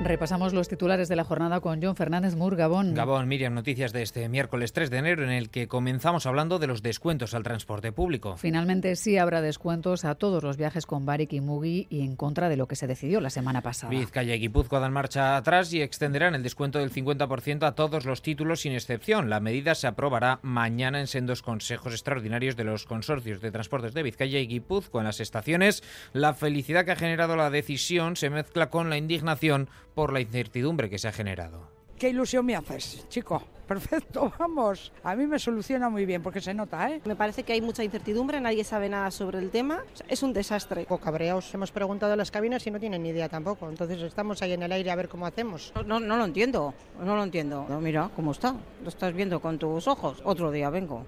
Repasamos los titulares de la jornada con John Fernández Mur, Gabón. Gabón, Miriam, noticias de este miércoles 3 de enero en el que comenzamos hablando de los descuentos al transporte público. Finalmente sí habrá descuentos a todos los viajes con Barik y Mugi y en contra de lo que se decidió la semana pasada. Vizcaya y Guipúzcoa dan marcha atrás y extenderán el descuento del 50% a todos los títulos sin excepción. La medida se aprobará mañana en sendos consejos extraordinarios de los consorcios de transportes de Vizcaya y Guipúzcoa en las estaciones. La felicidad que ha generado la decisión se mezcla con la indignación por la incertidumbre que se ha generado. ¿Qué ilusión me haces, chico? Perfecto, vamos. A mí me soluciona muy bien porque se nota, ¿eh? Me parece que hay mucha incertidumbre, nadie sabe nada sobre el tema. Es un desastre. Poco cabreados. Hemos preguntado a las cabinas y no tienen ni idea tampoco. Entonces estamos ahí en el aire a ver cómo hacemos. No, no lo entiendo, no lo entiendo. No, mira cómo está. Lo estás viendo con tus ojos. Otro día vengo.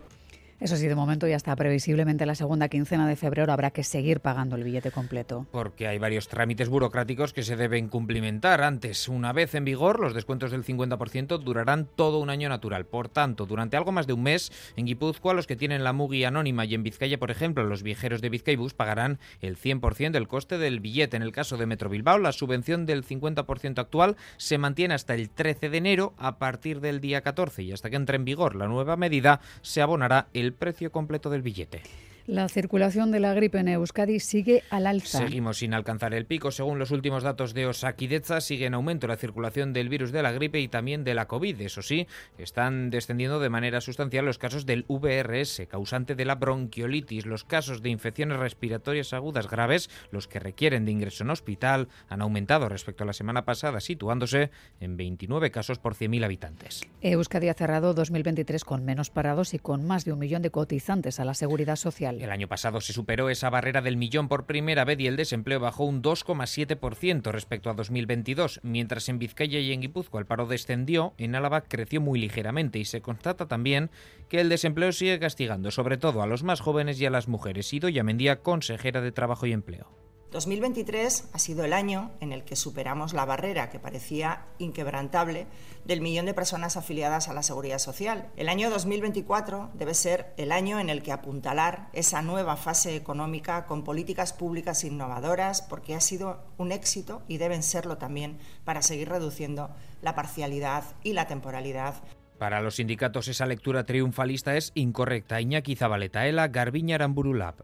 Eso sí, de momento ya está previsiblemente la segunda quincena de febrero habrá que seguir pagando el billete completo. Porque hay varios trámites burocráticos que se deben cumplimentar. Antes, una vez en vigor, los descuentos del 50% durarán todo un año natural. Por tanto, durante algo más de un mes, en Guipúzcoa, los que tienen la MUGI anónima y en Vizcaya, por ejemplo, los viajeros de Vizcaibus pagarán el 100% del coste del billete. En el caso de Metro Bilbao, la subvención del 50% actual se mantiene hasta el 13 de enero a partir del día 14 y hasta que entre en vigor la nueva medida se abonará el precio completo del billete. La circulación de la gripe en Euskadi sigue al alza. Seguimos sin alcanzar el pico. Según los últimos datos de Osakideza, sigue en aumento la circulación del virus de la gripe y también de la COVID. Eso sí, están descendiendo de manera sustancial los casos del VRS, causante de la bronquiolitis. Los casos de infecciones respiratorias agudas graves, los que requieren de ingreso en hospital, han aumentado respecto a la semana pasada, situándose en 29 casos por 100.000 habitantes. Euskadi ha cerrado 2023 con menos parados y con más de un millón de cotizantes a la seguridad social. El año pasado se superó esa barrera del millón por primera vez y el desempleo bajó un 2,7% respecto a 2022, mientras en Vizcaya y en Guipúzcoa el paro descendió, en Álava creció muy ligeramente y se constata también que el desempleo sigue castigando sobre todo a los más jóvenes y a las mujeres. Idoya Mendía, consejera de Trabajo y Empleo. 2023 ha sido el año en el que superamos la barrera que parecía inquebrantable del millón de personas afiliadas a la Seguridad Social. El año 2024 debe ser el año en el que apuntalar esa nueva fase económica con políticas públicas innovadoras, porque ha sido un éxito y deben serlo también para seguir reduciendo la parcialidad y la temporalidad para los sindicatos esa lectura triunfalista es incorrecta. Iñaki Zabaleta, Garbiña Aramburulab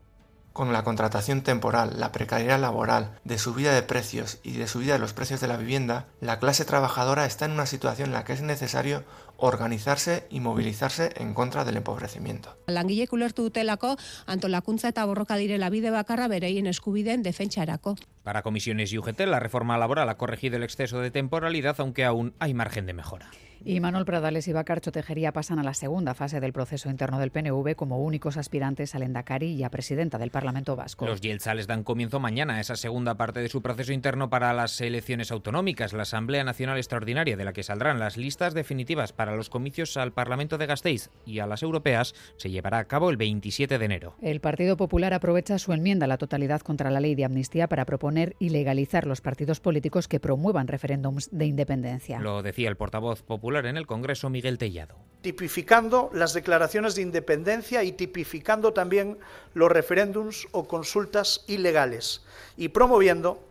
con la contratación temporal, la precariedad laboral, de subida de precios y de subida de los precios de la vivienda, la clase trabajadora está en una situación en la que es necesario organizarse y movilizarse en contra del empobrecimiento. Langilek ulertu dutelako antolakuntza eta borroka direla bide bakarra bereien eskubideen defentsarako. Para comisiones y UGT, la reforma laboral ha corregido el exceso de temporalidad, aunque aún hay margen de mejora. Y Manuel Pradales y Bacarcho Tejería pasan a la segunda fase del proceso interno del PNV como únicos aspirantes al Endacari y a presidenta del Parlamento Vasco. Los Yeltsales dan comienzo mañana a esa segunda parte de su proceso interno para las elecciones autonómicas, la Asamblea Nacional Extraordinaria, de la que saldrán las listas definitivas para los comicios al Parlamento de Gasteiz y a las europeas, se llevará a cabo el 27 de enero. El Partido Popular aprovecha su enmienda a la totalidad contra la ley de amnistía para proponer ilegalizar los partidos políticos que promuevan referéndums de independencia. Lo decía el portavoz popular en el Congreso Miguel Tellado. Tipificando las declaraciones de independencia y tipificando también los referéndums o consultas ilegales y promoviendo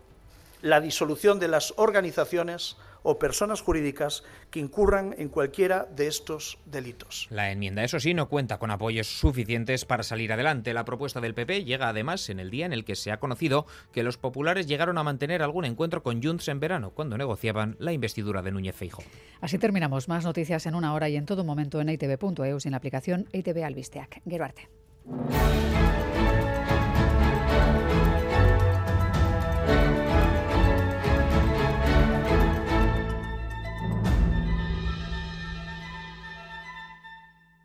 la disolución de las organizaciones o personas jurídicas que incurran en cualquiera de estos delitos. La enmienda, eso sí, no cuenta con apoyos suficientes para salir adelante. La propuesta del PP llega además en el día en el que se ha conocido que los populares llegaron a mantener algún encuentro con Junts en verano, cuando negociaban la investidura de Núñez Feijo. Así terminamos. Más noticias en una hora y en todo momento en itv.eu en la aplicación ITV Albisteac. Gero arte.